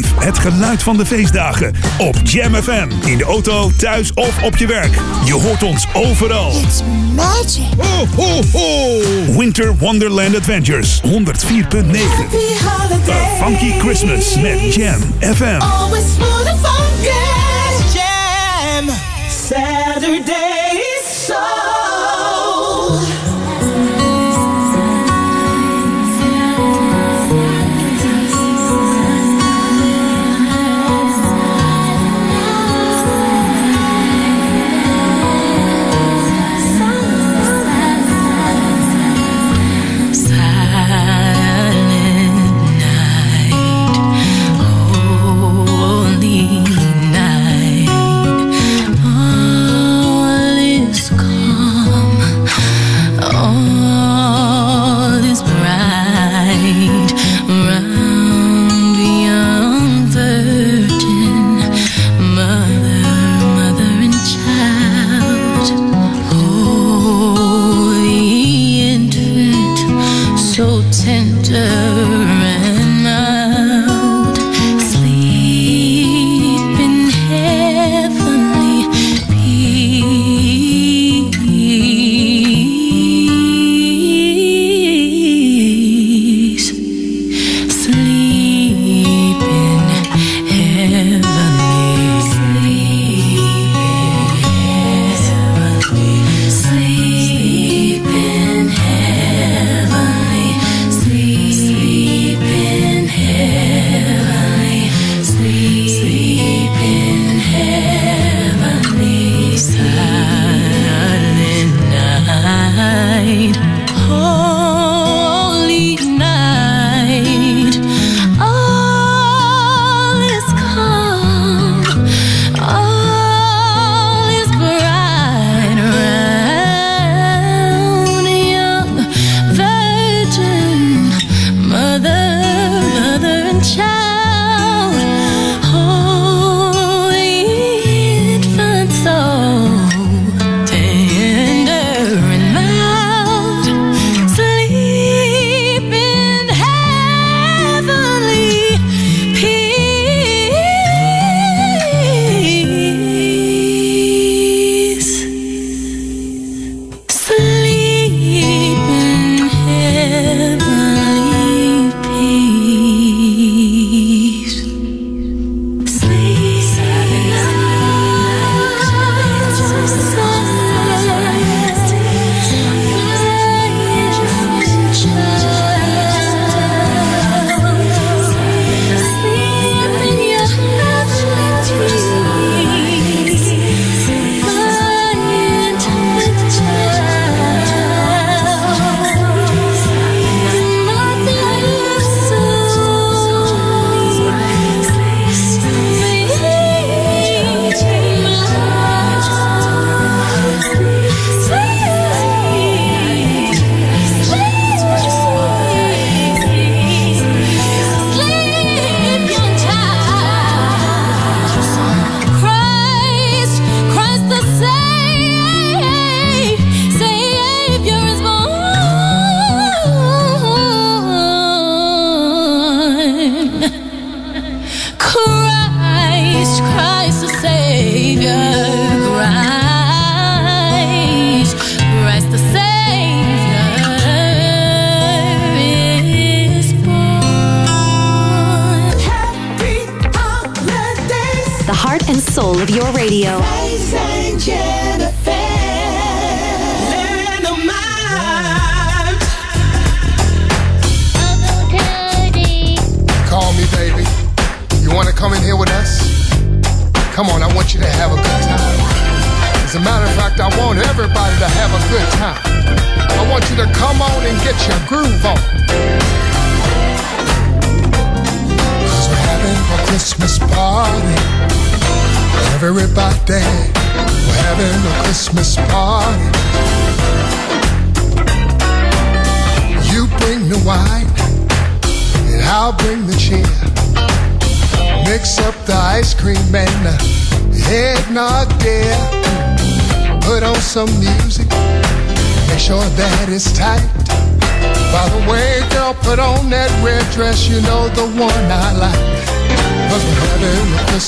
het geluid van de feestdagen op Jam FM. In de auto, thuis of op je werk. Je hoort ons overal. It's magic. Ho, ho, ho. Winter Wonderland Adventures 104.9. A funky Christmas met Jam FM. Always full of fun. Jam. Saturday.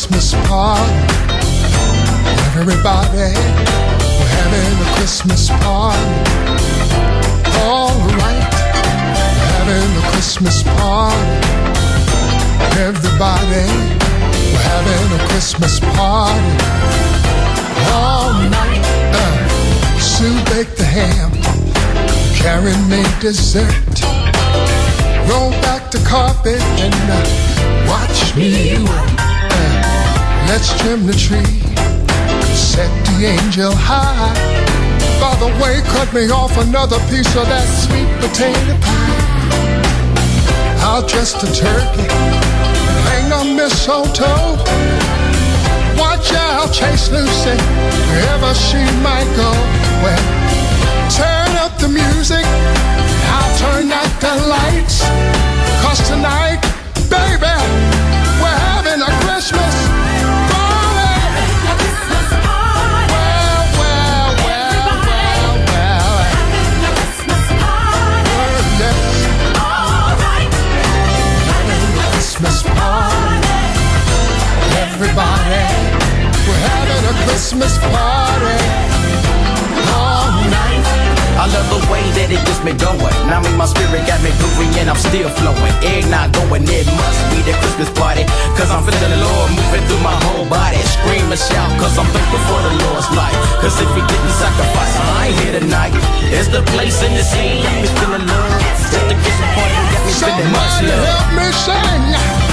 Christmas party. Everybody, we're having a Christmas party. Alright, we're having a Christmas party. Everybody, we're having a Christmas party. All night, uh, Sue baked the ham. Karen made dessert. Roll back the carpet and uh, watch me work. Let's trim the tree, set the angel high. By the way, cut me off another piece of that sweet potato pie. I'll dress the turkey, hang a mistletoe. Watch out, chase Lucy, wherever she might go. Well, turn up the music, I'll turn out the lights. Cause tonight, baby, Christmas party all night. I love the way that it gets me going. Now me, my spirit got me groovy and I'm still flowing. Egg not going, it must be the Christmas party. Cause I'm feeling the Lord moving through my whole body. Scream and shout, cause I'm thankful for the Lord's life. Cause if he didn't sacrifice, I ain't here tonight. It's the place and the scene. Got me feeling love. It's the Christmas party, got me feeling much love. help me sing.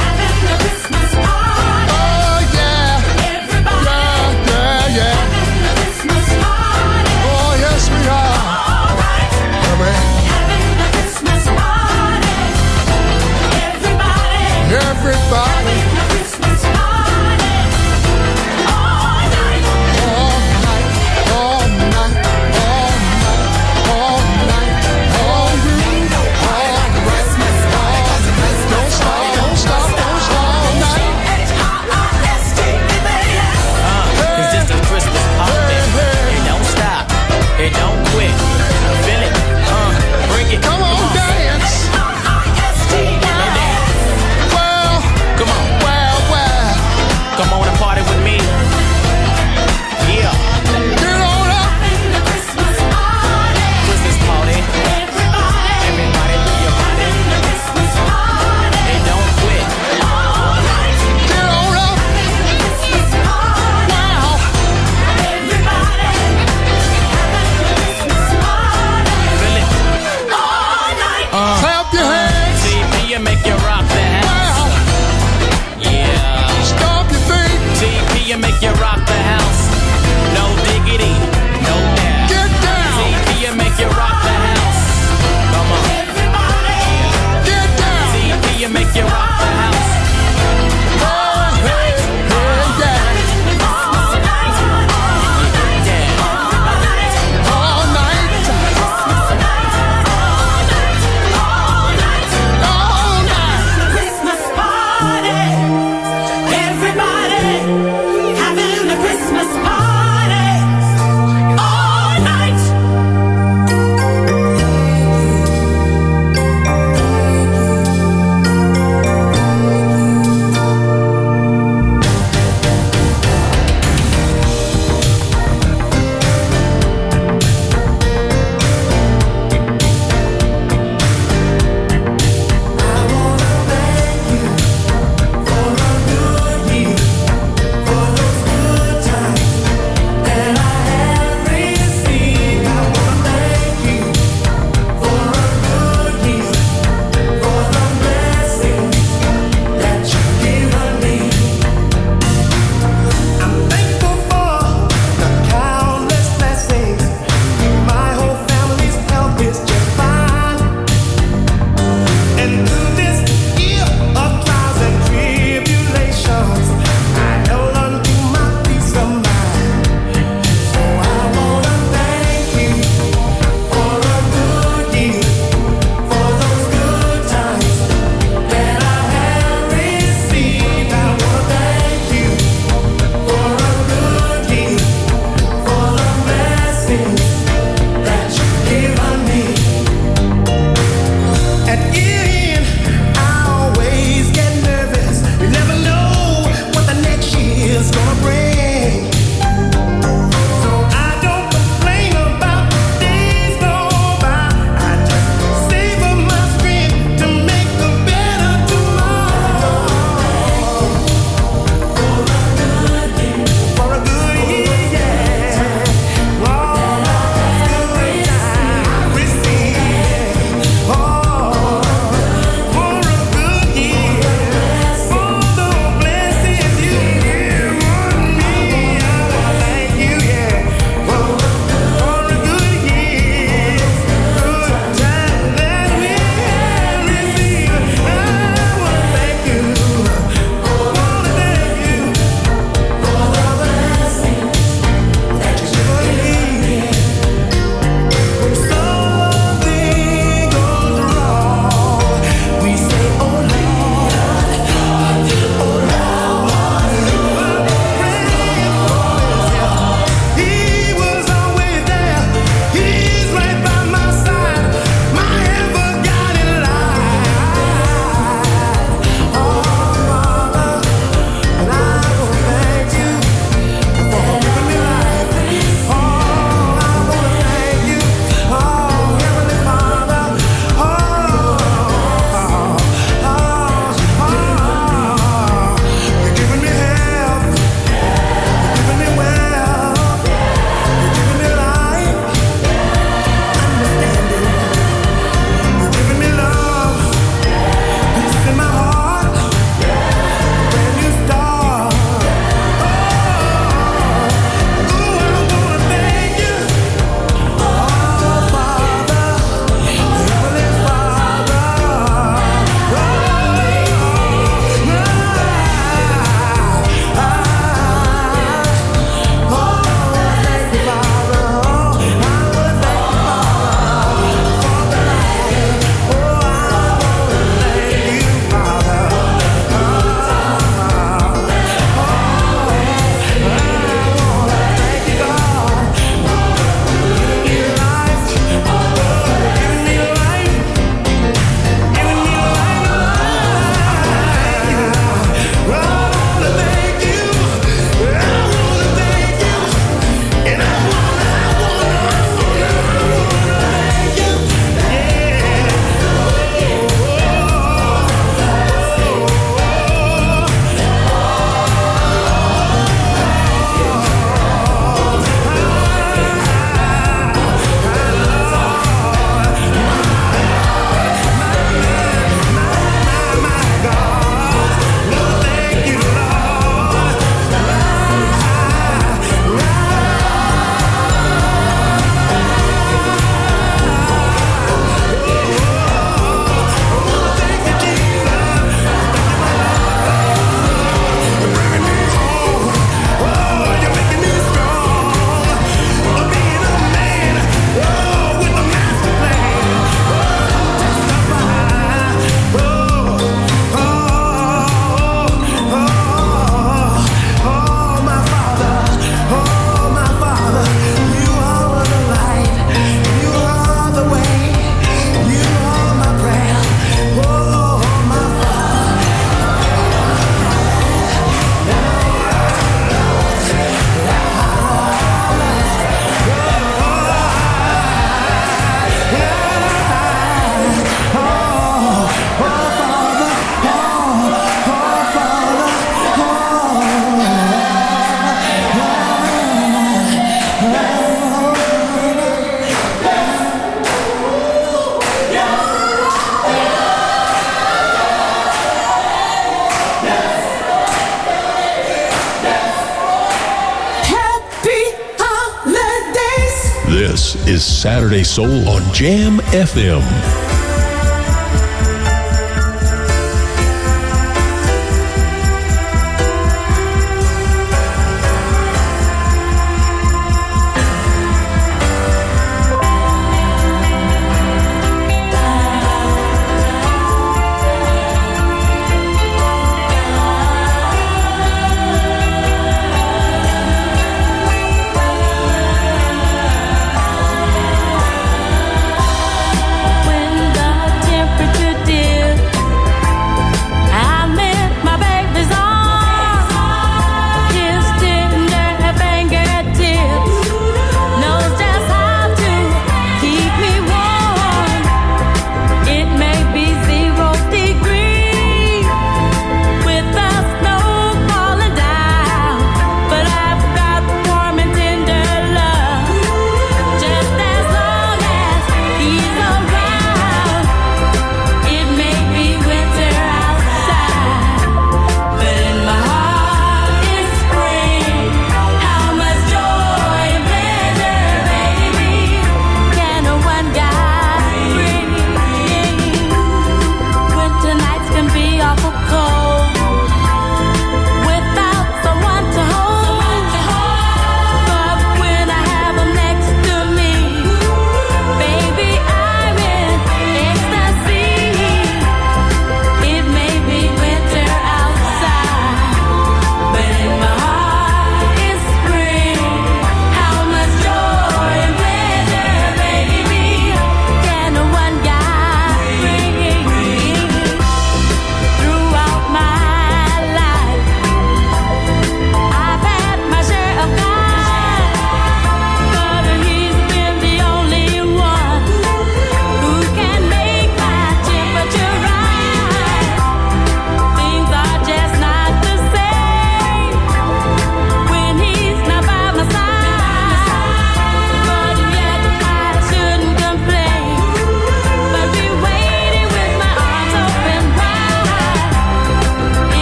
Soul on Jamm FM.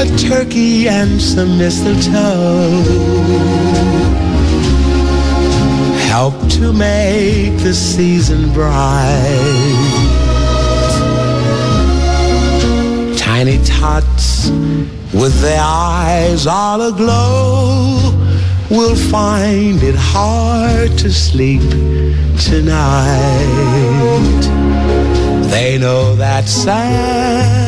a turkey and some mistletoe help to make the season bright. Tiny tots with their eyes all aglow will find it hard to sleep tonight. They know that sad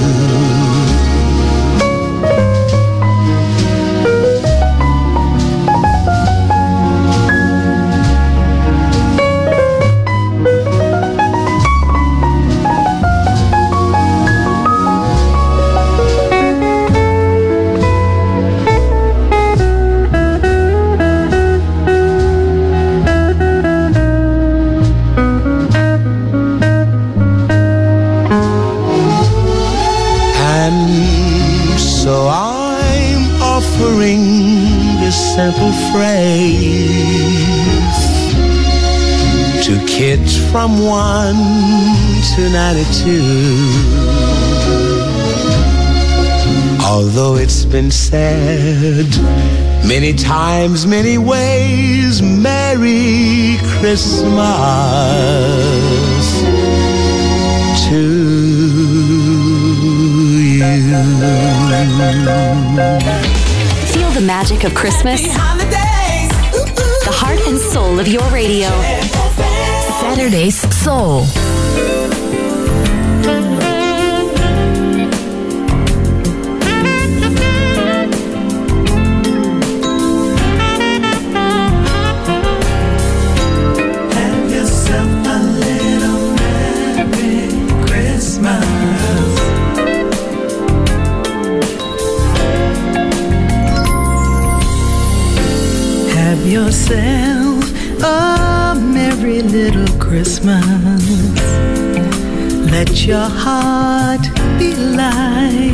Said many times, many ways, Merry Christmas to you. Feel the magic of Christmas? The heart and soul of your radio. Saturday's Soul. Yourself a merry little Christmas. Let your heart be light.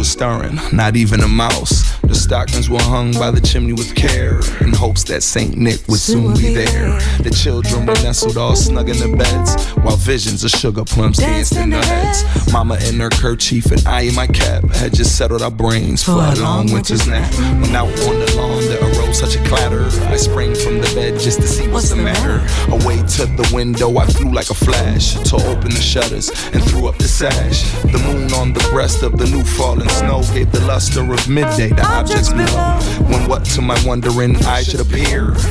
Was stirring, not even a mouse. The stockings were hung by the chimney with care that Saint Nick would soon be there. The children were nestled all snug in their beds while visions of sugar plums danced in their heads. Mama in her kerchief and I in my cap had just settled our brains for a long winter's nap. When out on the lawn there arose such a clatter, I sprang from the bed just to see what's the matter. Away to the window I flew like a flash to open the shutters and threw up the sash. The moon on the breast of the new fallen snow gave the luster of midday to objects below. When what to my wondering eyes should appear,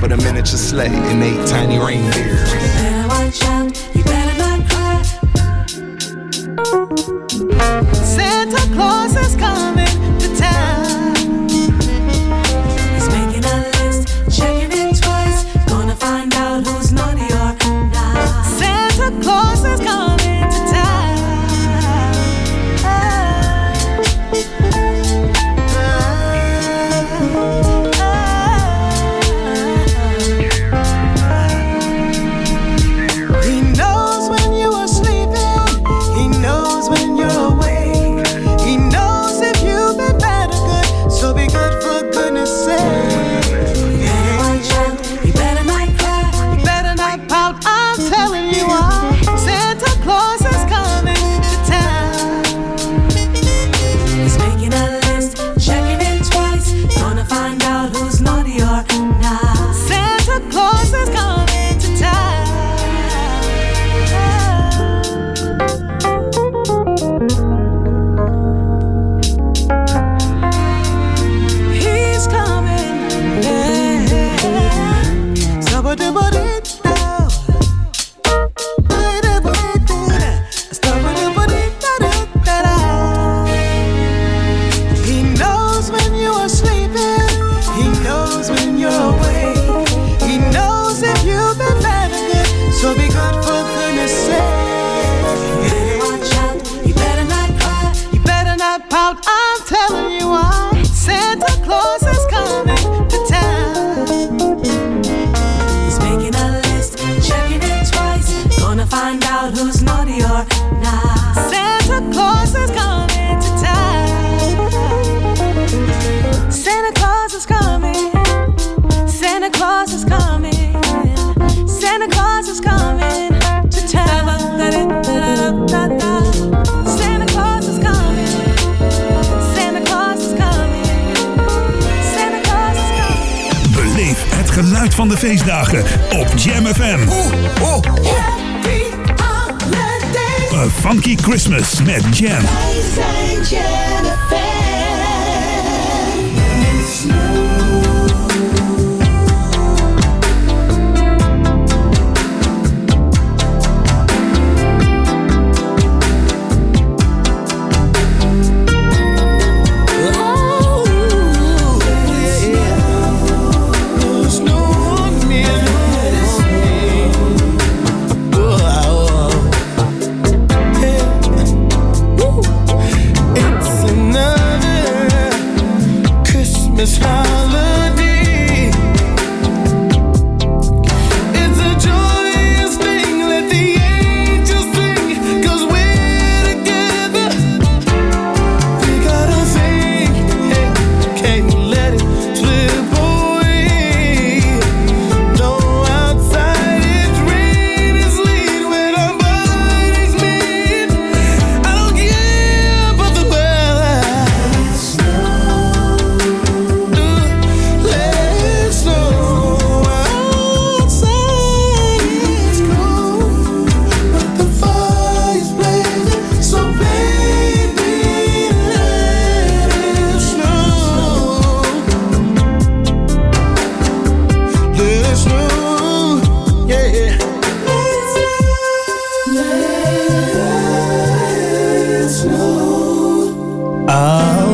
but a miniature sleigh and eight tiny reindeers. better watch out, you better not cry. Santa Claus is coming Oh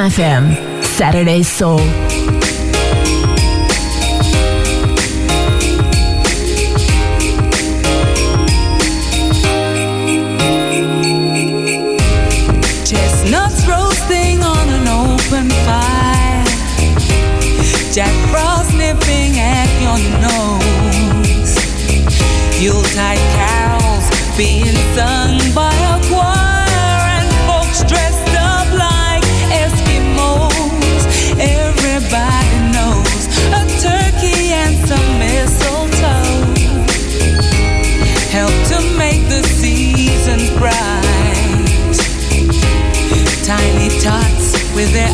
FM, Saturday Soul. Chestnuts roasting on an open fire. Jack Frost nipping at your nose. Yuletide carols being sung. Is there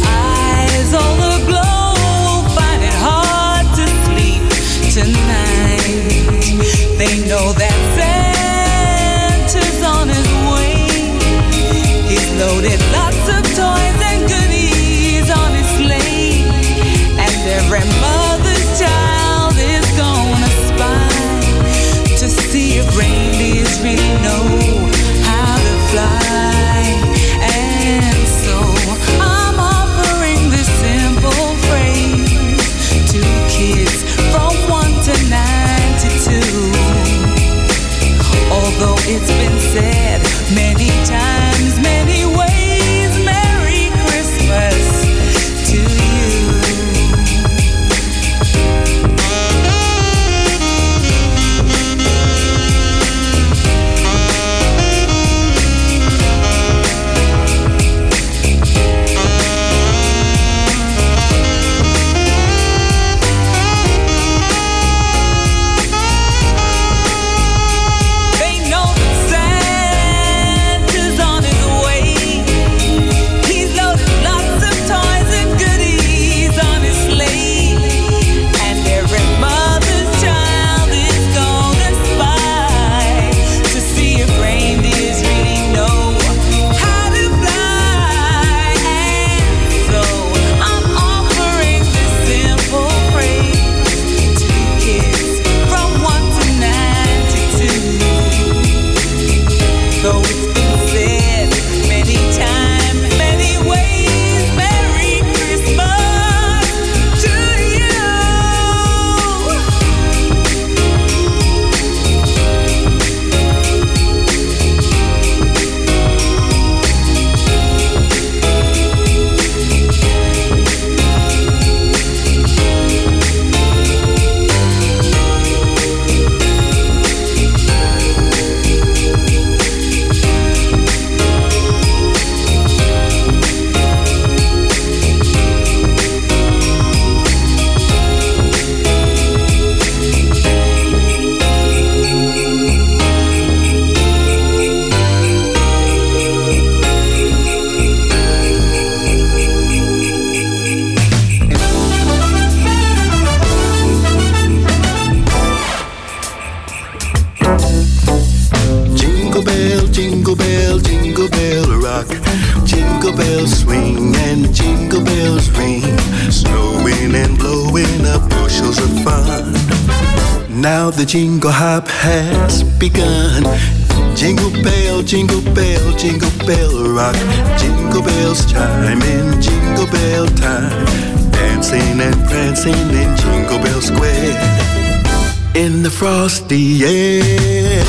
across the.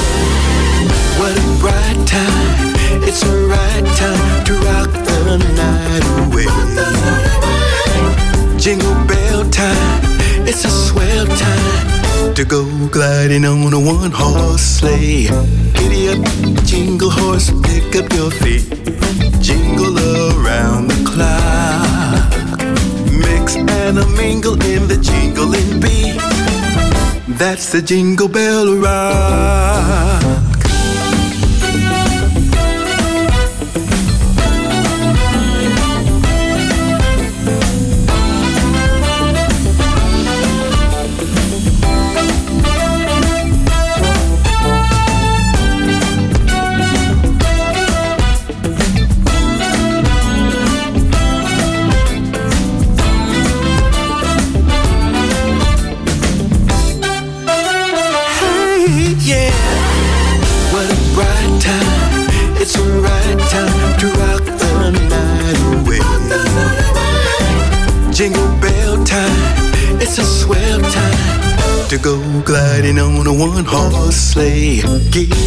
What a bright time, it's a right time to rock the night away. Jingle bell time, it's a swell time to go gliding on a one horse sleigh. Giddy up, jingle horse, pick up your feet. Jingle around the clock. Mix and a mingle in the jingling beat that's the jingle bell ride. play.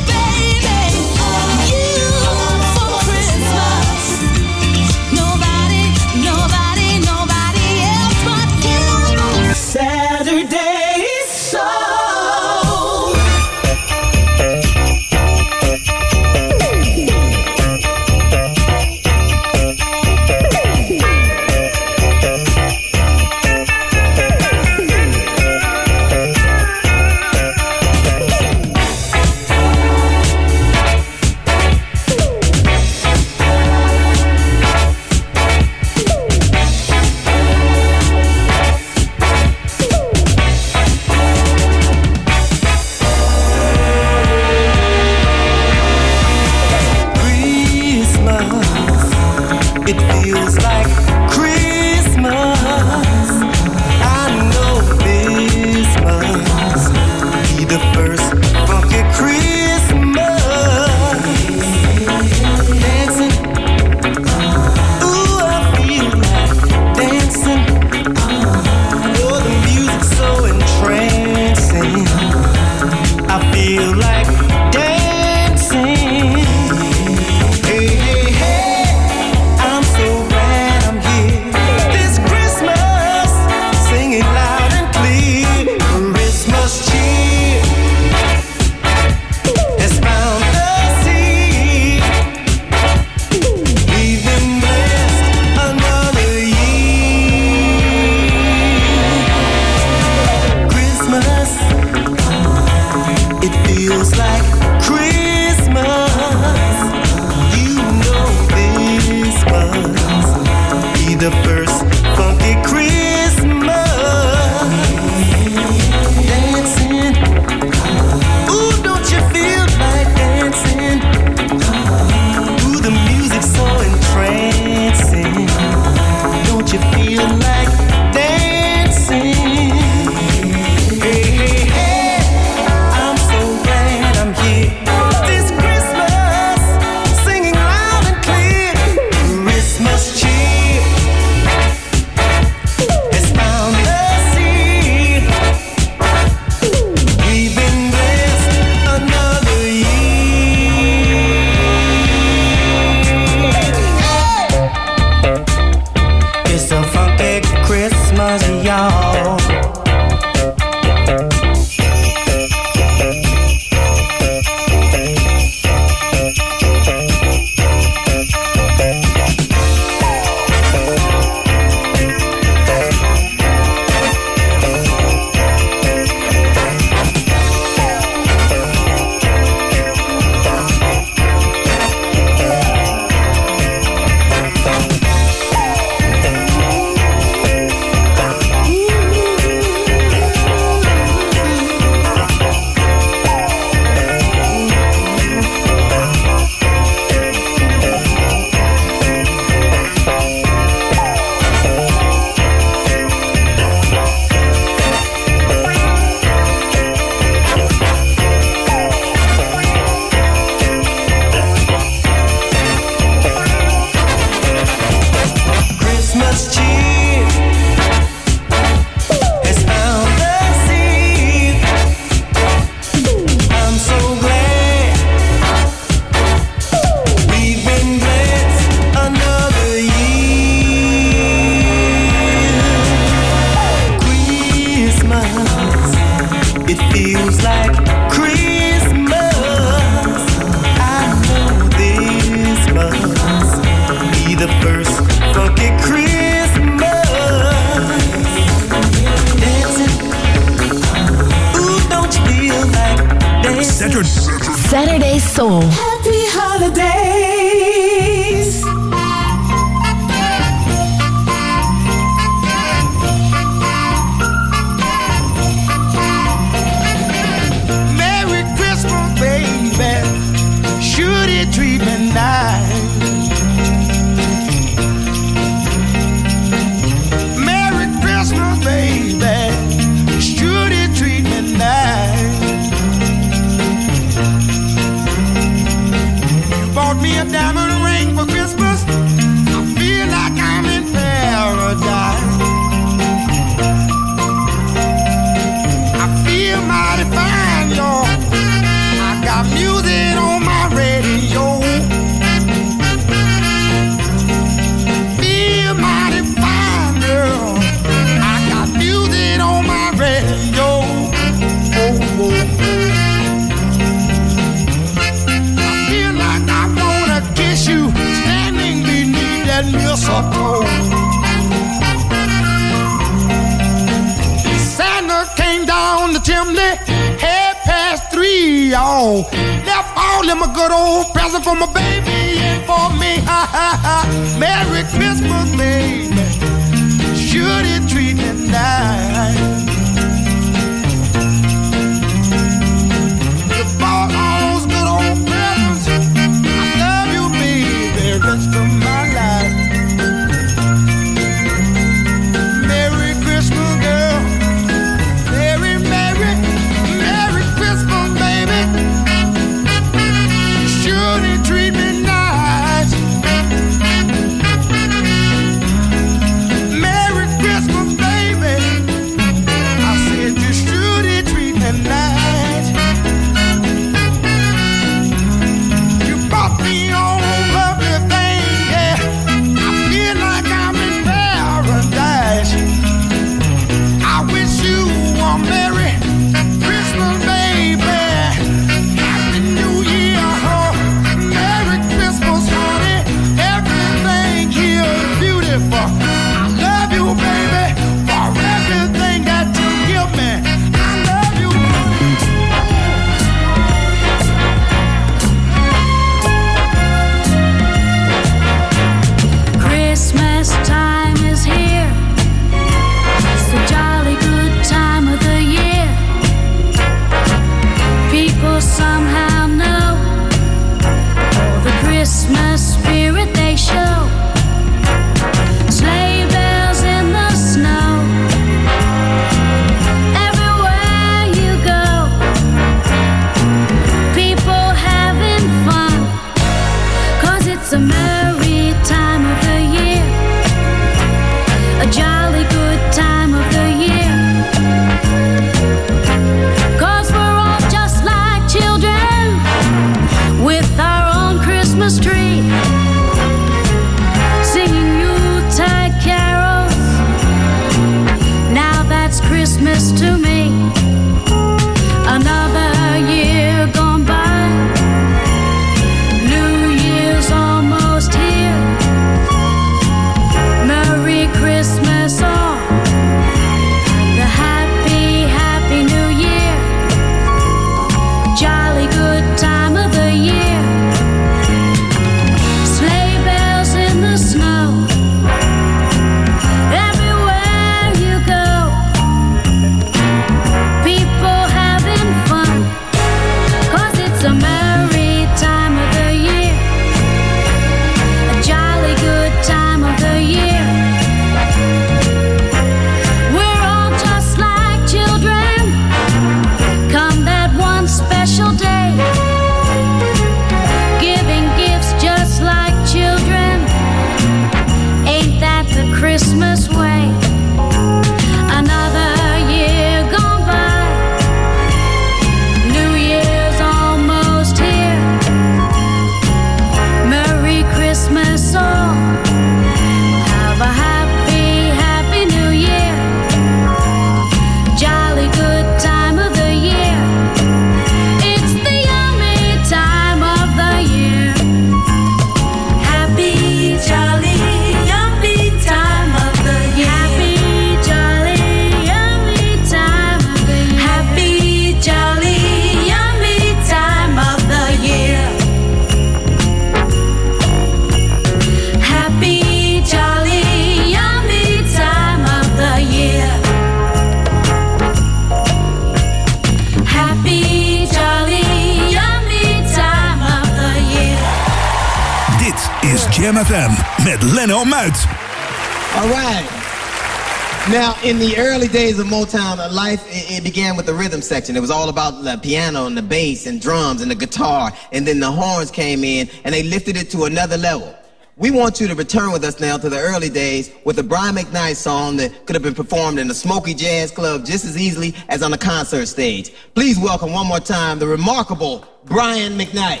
Life, it, it began with the rhythm section. It was all about the piano and the bass and drums and the guitar. And then the horns came in and they lifted it to another level. We want you to return with us now to the early days with a Brian McKnight song that could have been performed in a smoky jazz club just as easily as on a concert stage. Please welcome one more time the remarkable Brian McKnight.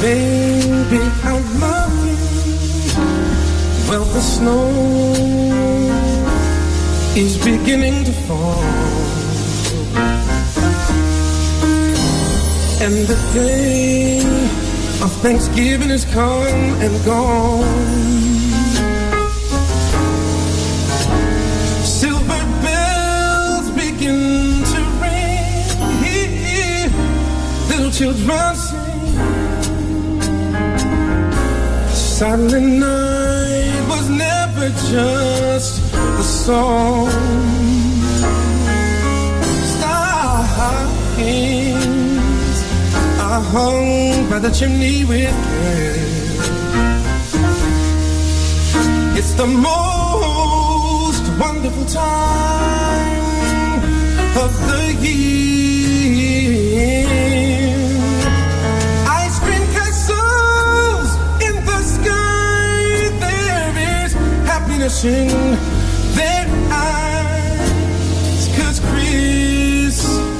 Baby. Well, the snow is beginning to fall. And the day of Thanksgiving is come and gone. Silver bells begin to ring. Little children sing. Silent night just a song. Stockings are hung by the chimney with care. It's the most wonderful time of the year. In their eyes. Christmas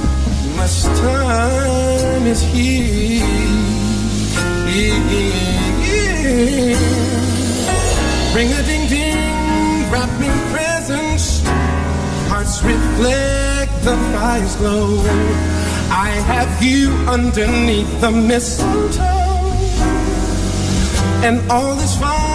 time is here. Ring a ding ding, wrapping presents. Hearts reflect the fire's glow. I have you underneath the mistletoe, and all is fine.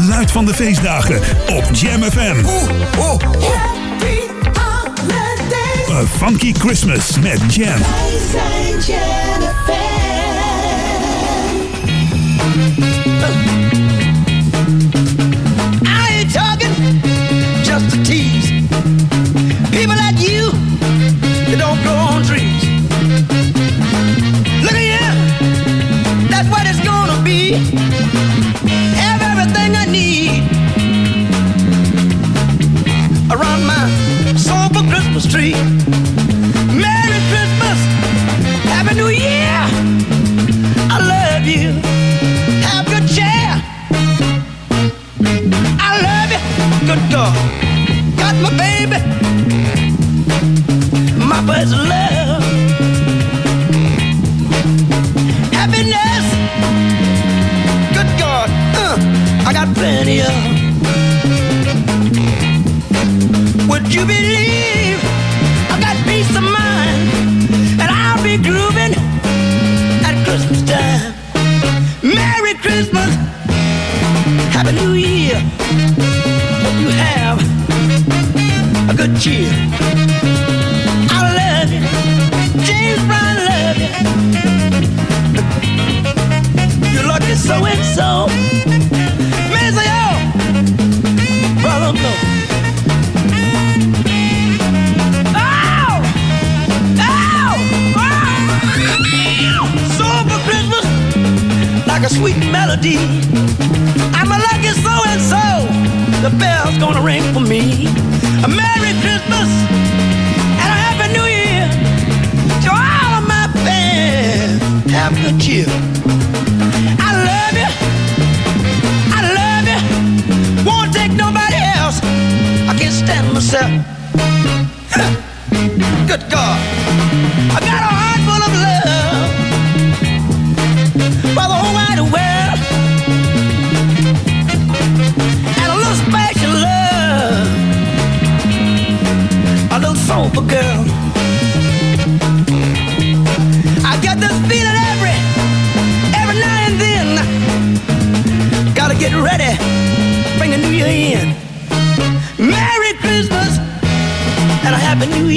geluid van de feestdagen op Jam FM. Oh, oh, A funky Christmas met Jam. Wij zijn Jam FM. much love. Happiness, good God, uh, I got plenty of. Would you believe I got peace of mind and I'll be at Christmas time? Merry Christmas, Happy New Year. Hope you have a good cheer. melody. I'm a lucky so and so. The bell's gonna ring for me. A Merry Christmas and a Happy New Year to all of my fans. Have good cheer. I love you. I love you. Won't take nobody else. I can't stand myself. good God.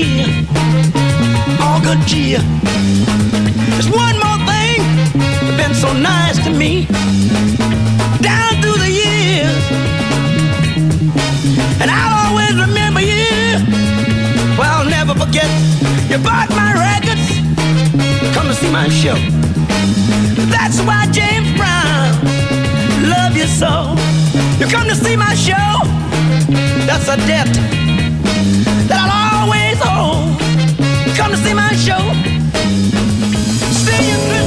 Happy All good cheer. There's one more thing that's been so nice to me. Down through the years. And I'll always remember you. Well, I'll never forget. You bought my records. Come to see my show. That's why James Brown love you so. You come to see my show. That's a debt that I'll always owe. Come to see my show. See you Christmas.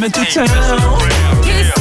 coming to town.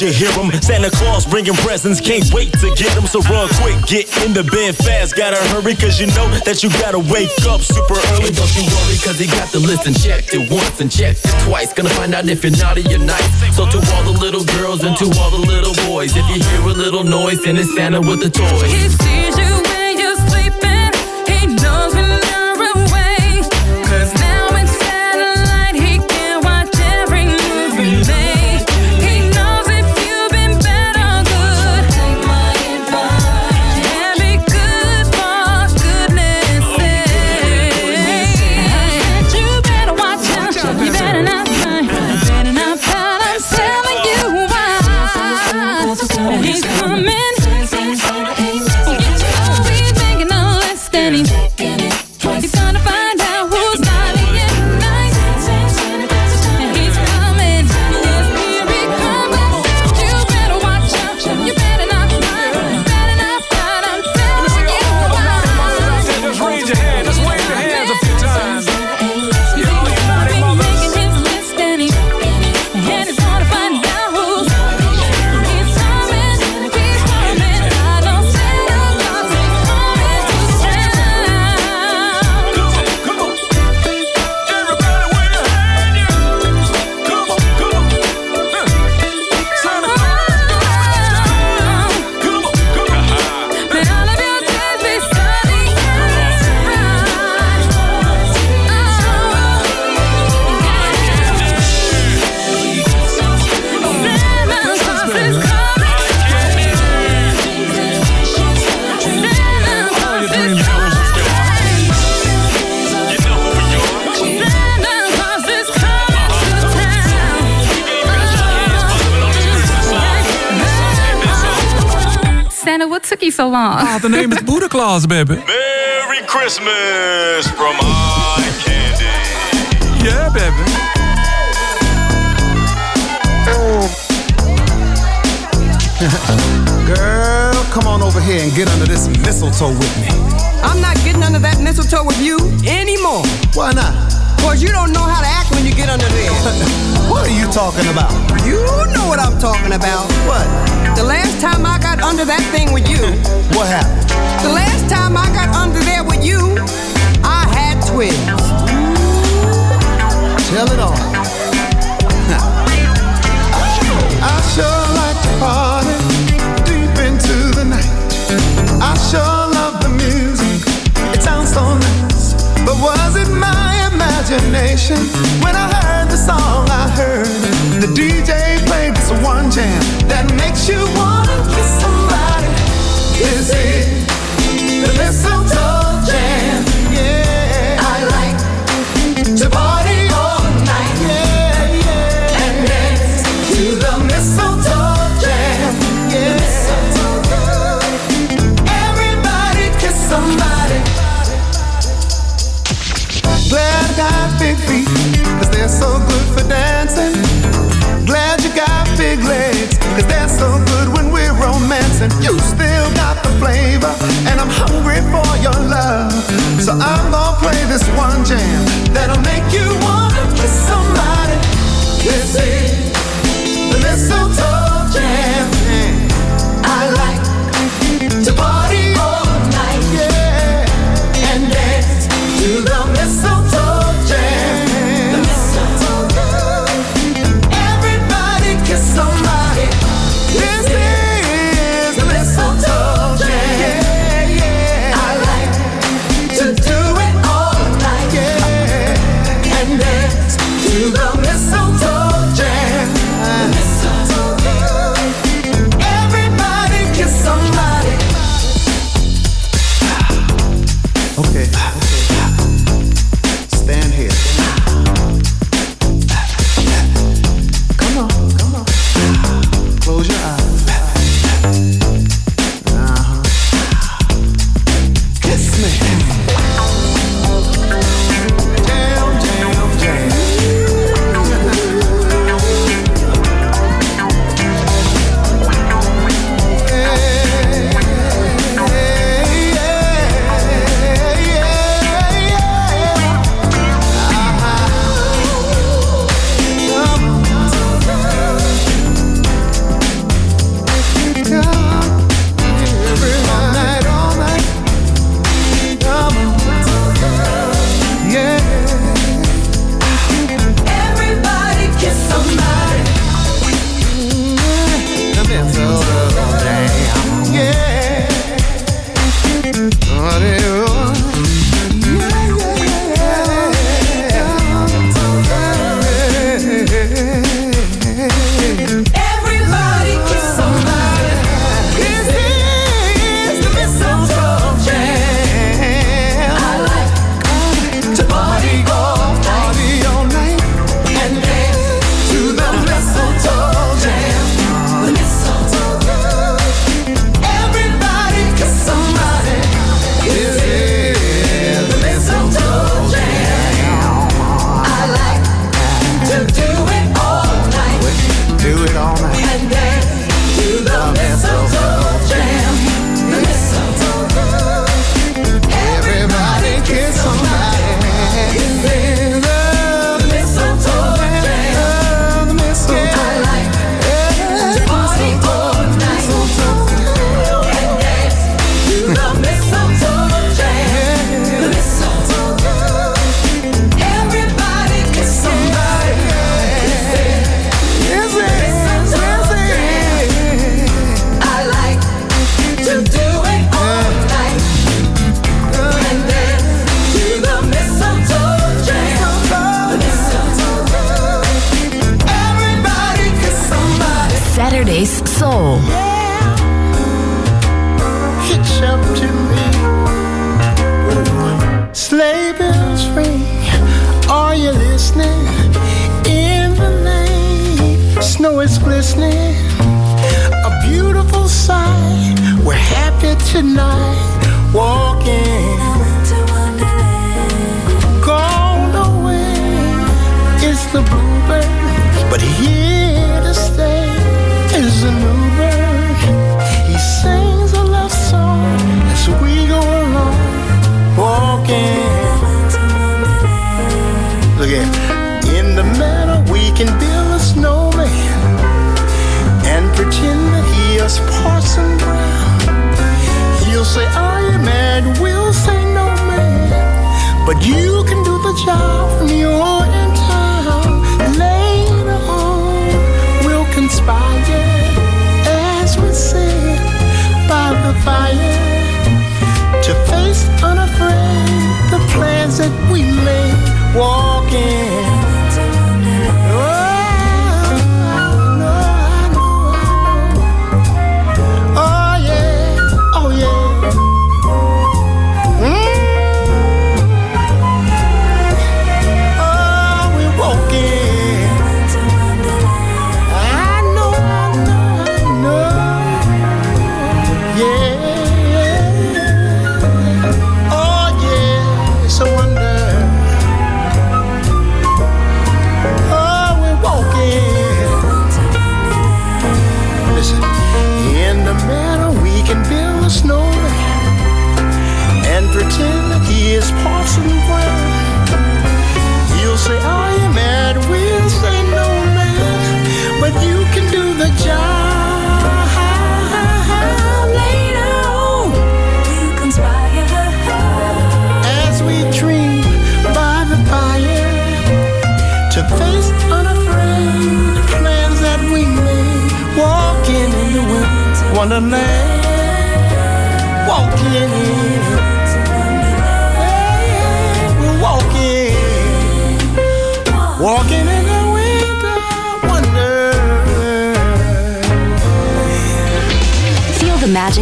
you hear them. Santa Claus bringing presents, can't wait to get them. So run quick, get in the bed fast, gotta hurry, cause you know that you gotta wake up super early. Don't you worry, cause he got the list and checked it once and checked it twice. Gonna find out if you're naughty or nice. So to all the little girls and to all the little boys, if you hear a little noise, then it's Santa with the toys. so long. Ah, the name is Buddha Claus, baby. Merry Christmas from Eye Candy. Yeah, baby. Girl, come on over here and get under this mistletoe with me. I'm not getting under that mistletoe with you anymore. Why not? Cause you don't know how to act when you get under there. what are you talking about? You know what I'm talking about. What? The last time I got under that thing with you. What happened? The last time I got under there with you, I had twins. Tell it all. I sure like to party deep into the night. I sure love the music, it sounds so nice. Imagination when I heard the song I heard? The DJ played this one jam that makes you wanna kiss somebody. Is it the mistletoe jam? So good for dancing. Glad you got big legs, cause they're so good when we're romancing. You still got the flavor, and I'm hungry for your love. So I'm gonna play this one jam that'll make you wanna kiss somebody. This is the mistletoe jam.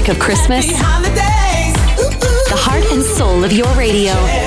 music of Christmas, the heart and soul of your radio.